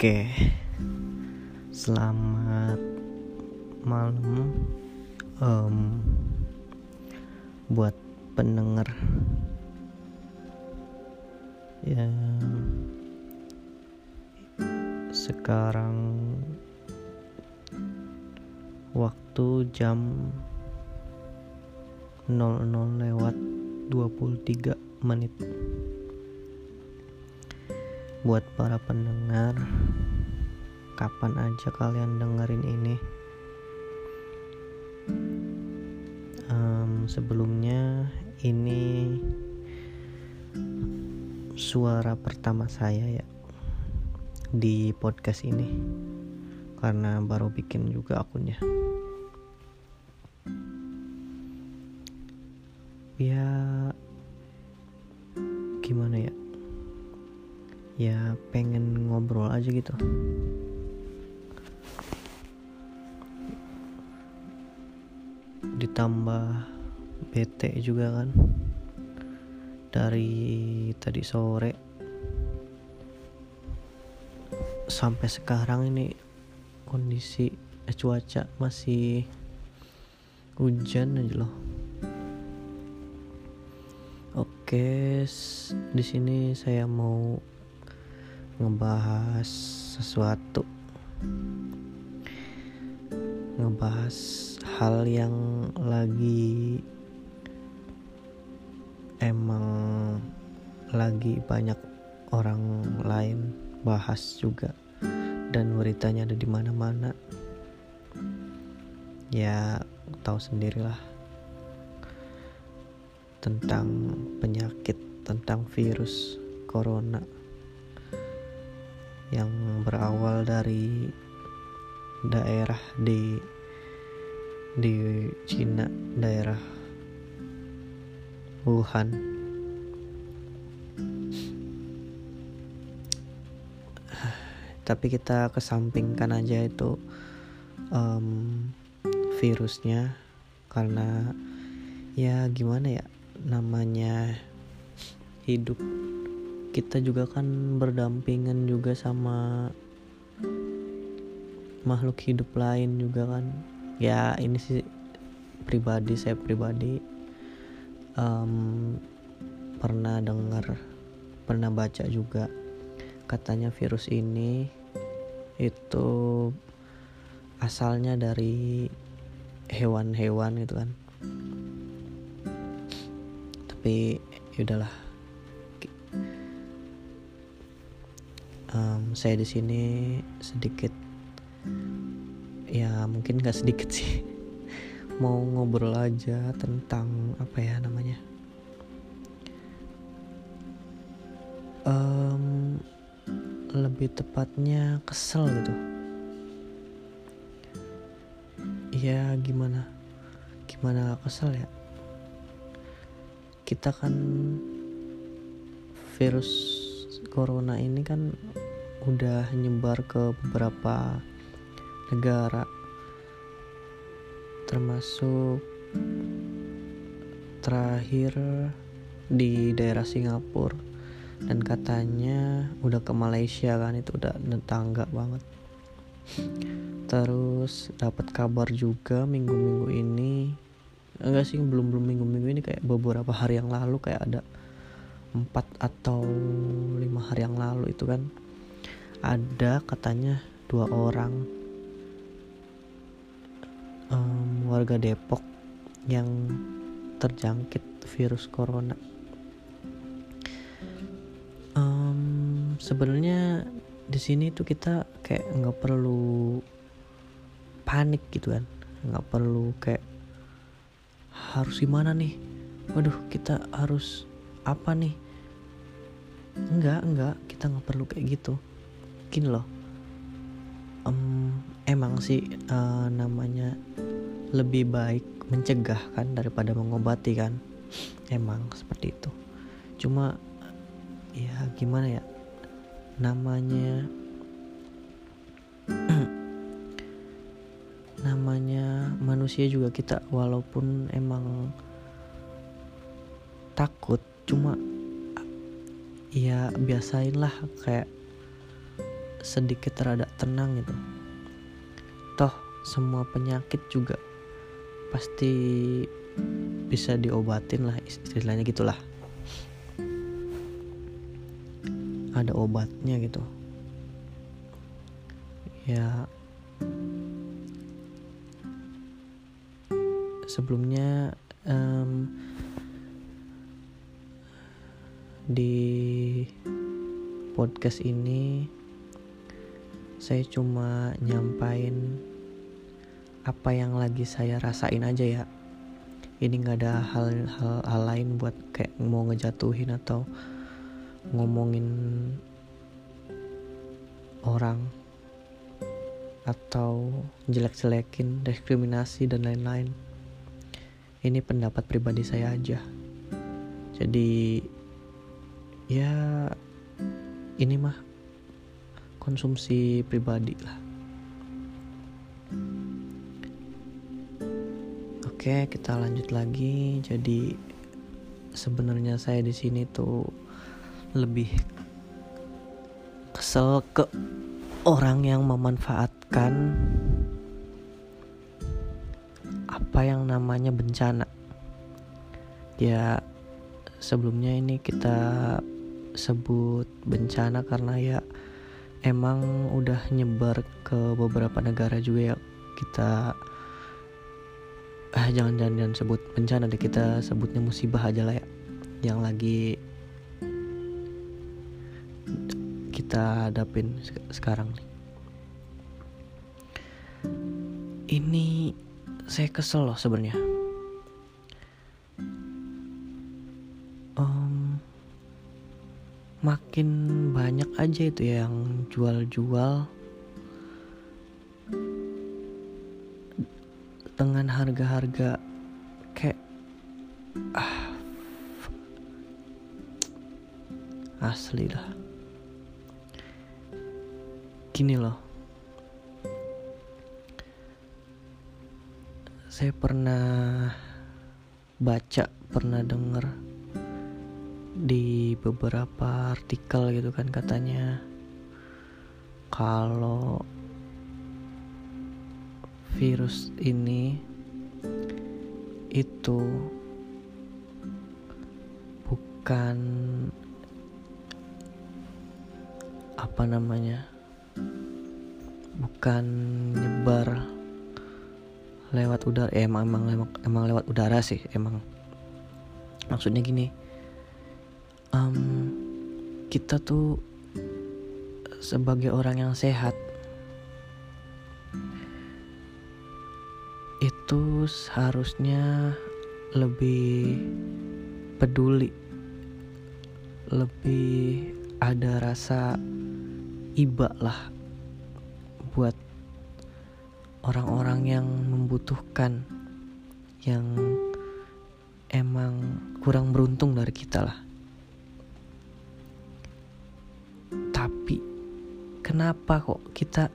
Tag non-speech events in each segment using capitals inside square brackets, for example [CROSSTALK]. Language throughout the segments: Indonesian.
Oke, selamat malam um, buat pendengar. Ya sekarang waktu jam 00 lewat 23 menit. Buat para pendengar kapan aja kalian dengerin ini. Um, sebelumnya ini suara pertama saya ya di podcast ini. Karena baru bikin juga akunnya. Ya gimana ya? Ya pengen ngobrol aja gitu ditambah bete juga kan. Dari tadi sore sampai sekarang ini kondisi eh, cuaca masih hujan aja loh. Oke di sini saya mau ngebahas sesuatu. Ngebahas hal yang lagi emang lagi banyak orang lain bahas juga. Dan beritanya ada di mana-mana. Ya tahu sendirilah tentang penyakit tentang virus corona yang berawal dari daerah di di Cina daerah Wuhan. Tapi kita kesampingkan aja itu um, virusnya karena ya gimana ya namanya hidup kita juga kan berdampingan juga sama makhluk hidup lain juga kan ya ini sih pribadi saya pribadi um, pernah dengar pernah baca juga. Katanya virus ini itu asalnya dari hewan-hewan gitu kan. Tapi yaudahlah um, saya di sini sedikit ya mungkin gak sedikit sih. [LAUGHS] Mau ngobrol aja tentang apa ya namanya? Um, lebih tepatnya kesel gitu. Ya gimana? Gimana kesel ya? Kita kan virus corona ini kan udah nyebar ke beberapa negara. Termasuk terakhir di daerah Singapura. Dan katanya udah ke Malaysia kan itu udah tetangga banget. Terus dapat kabar juga minggu-minggu ini enggak sih belum belum minggu-minggu ini kayak beberapa hari yang lalu kayak ada empat atau lima hari yang lalu itu kan. Ada katanya dua orang warga Depok yang terjangkit virus corona. Um, sebenarnya di sini tuh kita kayak nggak perlu panik gitu kan. Nggak perlu kayak harus gimana nih? Waduh kita harus apa nih? Enggak enggak kita nggak perlu kayak gitu. Gini loh. Um, emang sih uh, namanya lebih baik mencegah kan daripada mengobati kan. Emang seperti itu. Cuma ya gimana ya namanya [CLEARS THROAT] namanya manusia juga kita walaupun emang takut cuma ya biasain lah kayak sedikit rada tenang gitu. Toh semua penyakit juga pasti bisa diobatin lah istilahnya gitulah. Ada obatnya gitu. Ya sebelumnya um, di podcast ini saya cuma nyampain apa yang lagi saya rasain aja ya. Ini nggak ada hal-hal hal lain buat kayak mau ngejatuhin atau ngomongin orang atau jelek-jelekin diskriminasi dan lain-lain. Ini pendapat pribadi saya aja. Jadi ya ini mah konsumsi pribadi lah oke kita lanjut lagi jadi sebenarnya saya di sini tuh lebih kesel ke orang yang memanfaatkan apa yang namanya bencana. Ya sebelumnya ini kita sebut bencana karena ya emang udah nyebar ke beberapa negara juga ya kita ah jangan jangan, jangan sebut bencana deh. Kita sebutnya musibah aja lah ya. Yang lagi kita hadapin sekarang nih. Ini saya kesel loh sebenarnya. Um, makin banyak aja itu yang jual-jual dengan harga-harga kayak ah asli lah. Gini loh. Saya pernah baca pernah denger di beberapa artikel gitu kan katanya kalau virus ini itu bukan apa namanya bukan nyebar lewat udara eh, emang emang emang, emang lewat udara sih emang. Maksudnya gini um, kita tuh sebagai orang yang sehat itu seharusnya lebih peduli. Lebih ada rasa iba lah buat orang-orang yang membutuhkan yang emang kurang beruntung dari kita lah. Tapi kenapa kok kita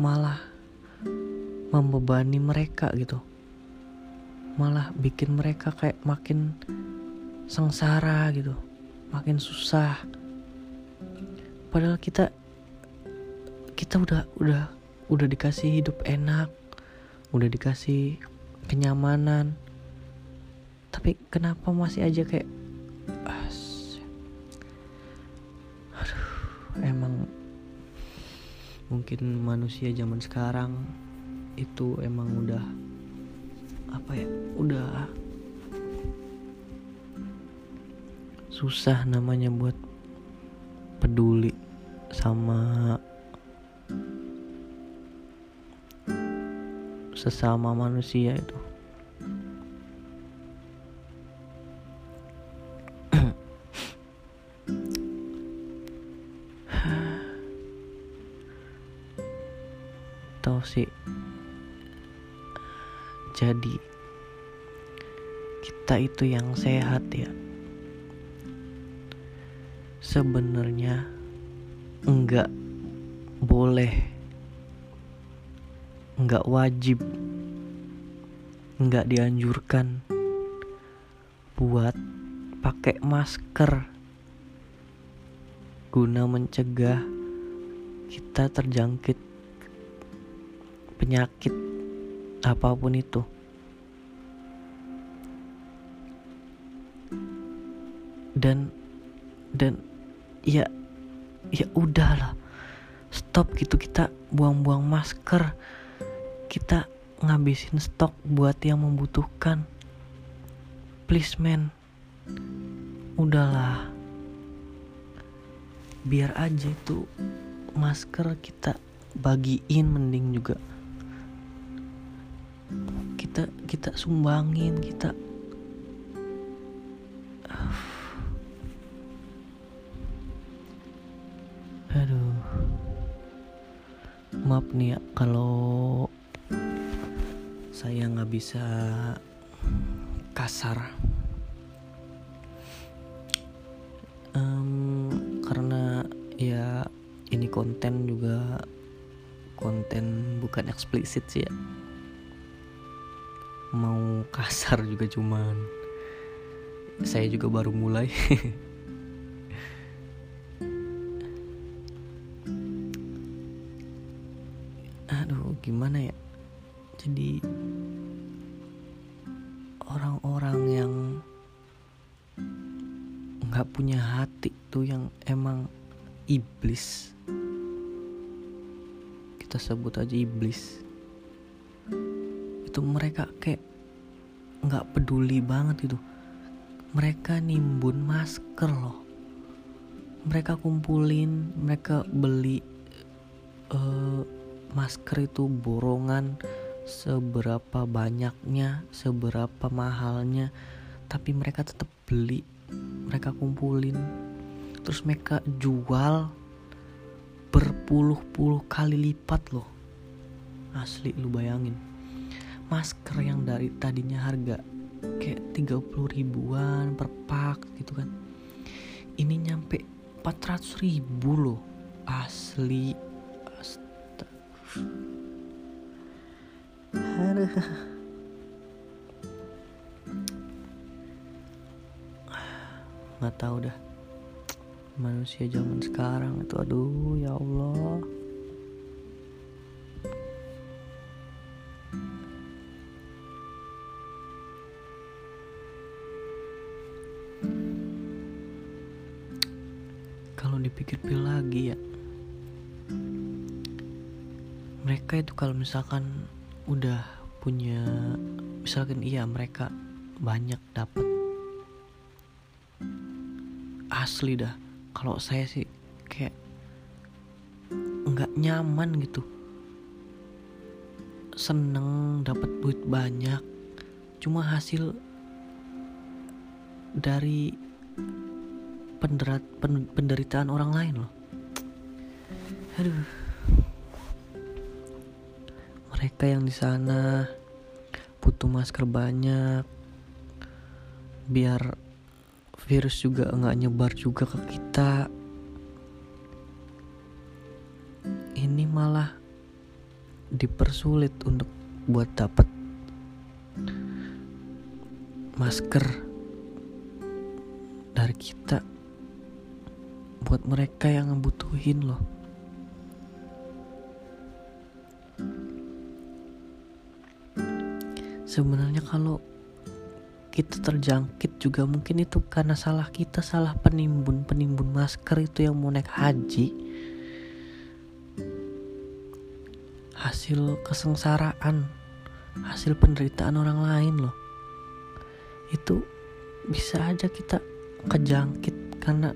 malah membebani mereka gitu. Malah bikin mereka kayak makin sengsara gitu makin susah. Padahal kita kita udah udah udah dikasih hidup enak udah dikasih kenyamanan. Tapi kenapa masih aja kayak aduh emang mungkin manusia zaman sekarang itu emang udah apa ya udah susah namanya buat peduli sama sesama manusia itu kita itu yang sehat ya. Sebenarnya enggak boleh nggak wajib nggak dianjurkan buat pakai masker guna mencegah kita terjangkit penyakit apa pun itu dan dan ya ya udahlah. Stop gitu kita buang-buang masker. Kita ngabisin stok buat yang membutuhkan. Please man udahlah. Biar aja itu masker kita bagiin mending juga. Kita kita sumbangin kita maaf nih ya kalau saya nggak bisa kasar. Um, karena ya ini konten juga konten bukan eksplisit sih ya. Mau kasar juga cuman. Saya juga baru mulai [LAUGHS] gimana ya? Jadi orang-orang yang nggak punya hati tuh yang emang iblis. Kita sebut aja iblis. Itu mereka kayak nggak peduli banget gitu mereka nimbun masker loh. Mereka kumpulin mereka beli uh, masker itu borongan seberapa banyaknya seberapa mahalnya tapi mereka tetap beli mereka kumpulin. Terus mereka jual berpuluh-puluh kali lipat loh. Asli lu bayangin. Masker yang dari tadinya harga kayak 30 ribuan per pak gitu kan. Ini nyampe 400 ribu loh. Asli Aduh. [LAUGHS] nggak tahu dah manusia zaman sekarang itu aduh ya Allah kalau dipikir-pikir lagi ya mereka itu kalau misalkan udah punya misalkan iya mereka banyak dapat asli dah. Kalau saya sih kayak nggak nyaman gitu. Seneng dapat duit banyak. Cuma hasil dari penderat, pen, penderitaan orang lain loh. Aduh mereka yang di sana. Butuh masker banyak. Biar virus juga nggak nyebar juga ke kita. Ini malah dipersulit untuk buat dapat masker dari kita. Buat mereka yang ngebutuhin loh sebenarnya kalau kita terjangkit juga mungkin itu karena salah kita salah penimbun. Penimbun masker itu yang mau naik haji. Hasil kesengsaraan hasil penderitaan orang lain loh. Itu bisa aja kita kejangkit karena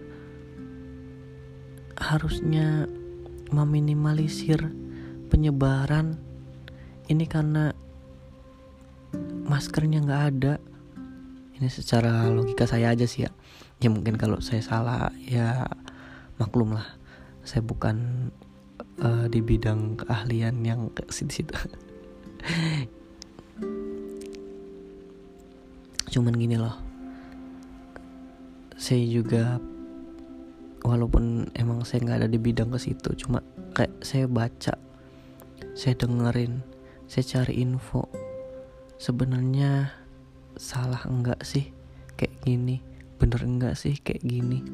harusnya meminimalisir penyebaran. Ini karena maskernya nggak ada. Ini secara logika saya aja sih ya. Ya mungkin kalau saya salah ya maklum lah. Saya bukan uh, di bidang keahlian yang ke situ-situ [LAUGHS] cuman gini loh. Saya juga walaupun emang saya nggak ada di bidang ke situ cuma kayak saya baca saya dengerin saya cari info sebenarnya salah enggak sih kayak gini? Bener enggak sih kayak gini?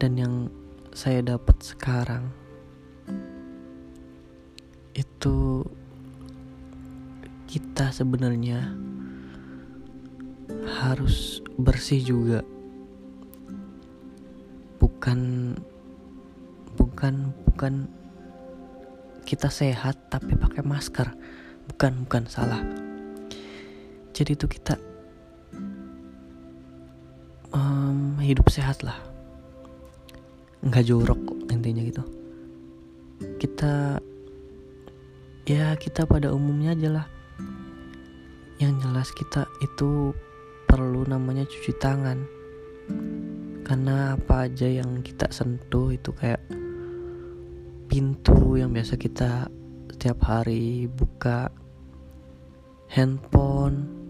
Dan yang saya dapat sekarang itu kita sebenarnya harus bersih juga. Bukan bukan bukan kita sehat tapi pakai masker bukan bukan salah. Jadi itu kita um, hidup sehat lah. Nggak jorok intinya gitu. Kita ya kita pada umumnya aja lah. Yang jelas kita itu perlu namanya cuci tangan. Karena apa aja yang kita sentuh itu kayak pintu yang biasa kita setiap hari buka handphone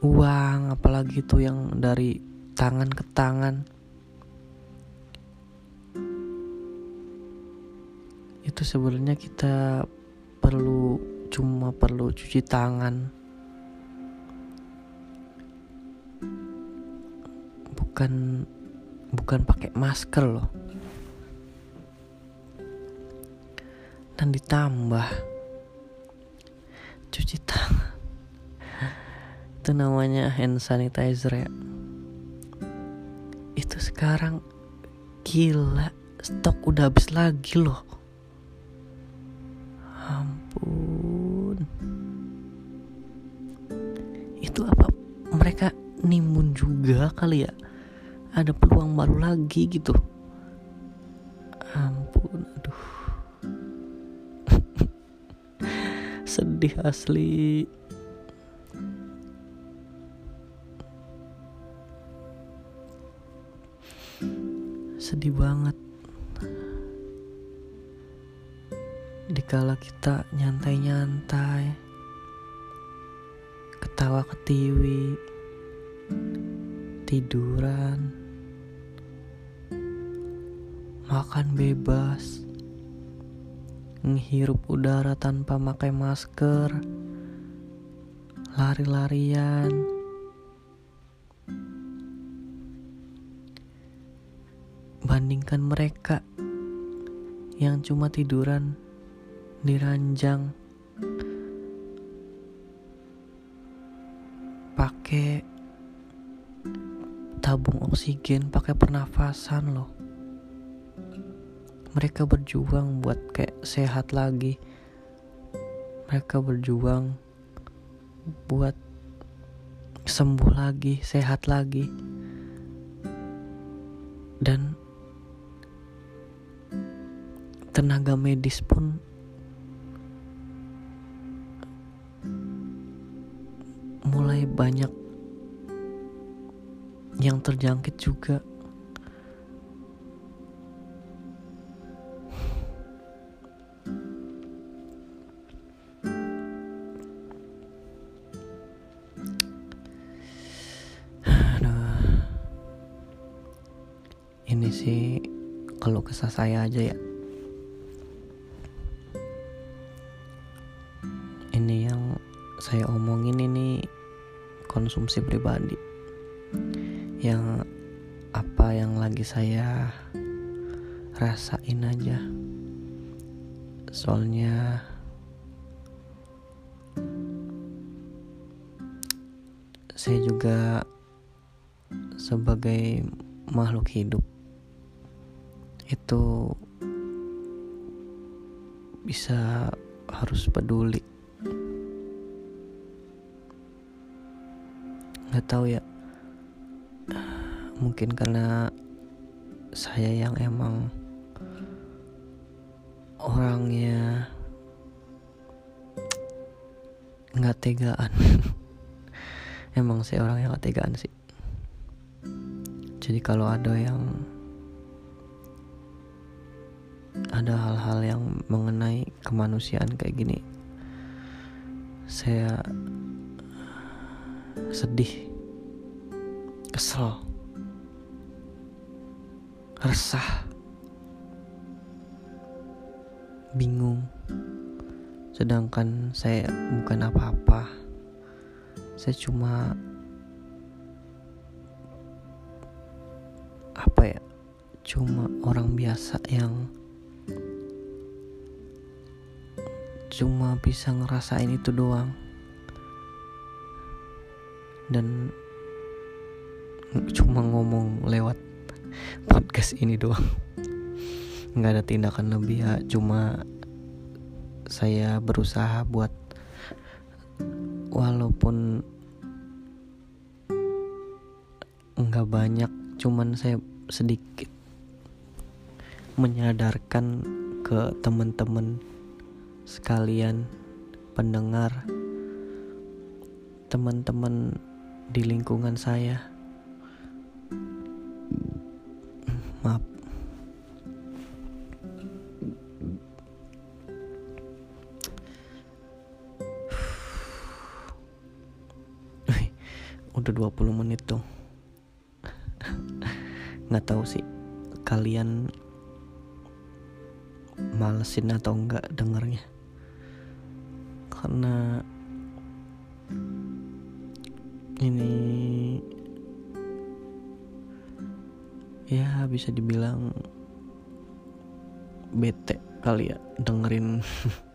uang apalagi itu yang dari tangan ke tangan. Itu sebenarnya kita perlu cuma perlu cuci tangan. Bukan bukan pakai masker loh. Dan ditambah cuci tangan. Itu namanya hand sanitizer ya. Itu sekarang gila stok udah habis lagi loh. Ampun. Itu apa mereka nimun juga kali ya? Ada peluang baru lagi gitu. Ampun aduh sedih asli. Sedih banget. Dikala kita nyantai-nyantai ketawa ketiwi tiduran makan bebas, menghirup udara tanpa pakai masker, lari-larian. Bandingkan mereka yang cuma tiduran di ranjang pakai tabung oksigen pakai pernafasan loh mereka berjuang buat kayak sehat lagi. Mereka berjuang buat sembuh lagi sehat lagi. Dan tenaga medis pun mulai banyak yang terjangkit juga saya aja ya. Ini yang saya omongin ini konsumsi pribadi. Yang apa yang lagi saya rasain aja. Soalnya saya juga sebagai makhluk hidup itu bisa harus peduli. Nggak tahu ya. Mungkin karena saya yang emang orangnya nggak tegaan. [LAUGHS] Emang saya orang yang gak tegaan sih. Jadi kalau ada yang ada hal-hal yang mengenai kemanusiaan kayak gini. Saya sedih kesel resah bingung. Sedangkan saya bukan apa-apa. Saya cuma apa ya? Cuma orang biasa yang cuma bisa ngerasain itu doang. Dan cuma ngomong lewat podcast ini doang. [LAUGHS] Nggak ada tindakan lebih ya cuma saya berusaha buat walaupun nggak banyak cuman saya sedikit menyadarkan ke teman-teman sekalian pendengar teman-teman di lingkungan saya. Maaf. Udah 20 menit tuh. Nggak tahu sih kalian malesin atau enggak dengernya karena ini ya bisa dibilang bete kali ya dengerin [LAUGHS]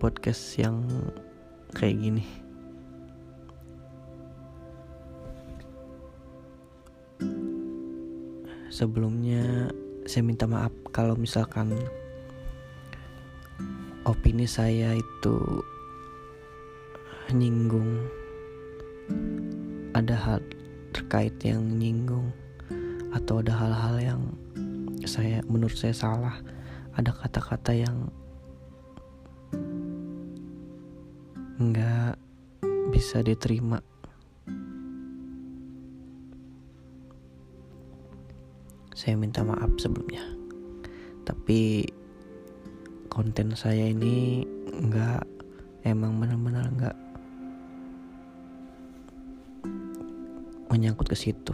podcast yang kayak gini. Sebelumnya saya minta maaf kalau misalkan opini saya itu nyinggung. Ada hal terkait yang nyinggung atau ada hal-hal yang saya menurut saya salah. Ada kata-kata yang nggak bisa diterima. Saya minta maaf sebelumnya. Tapi konten saya ini nggak emang benar-benar nggak menyangkut ke situ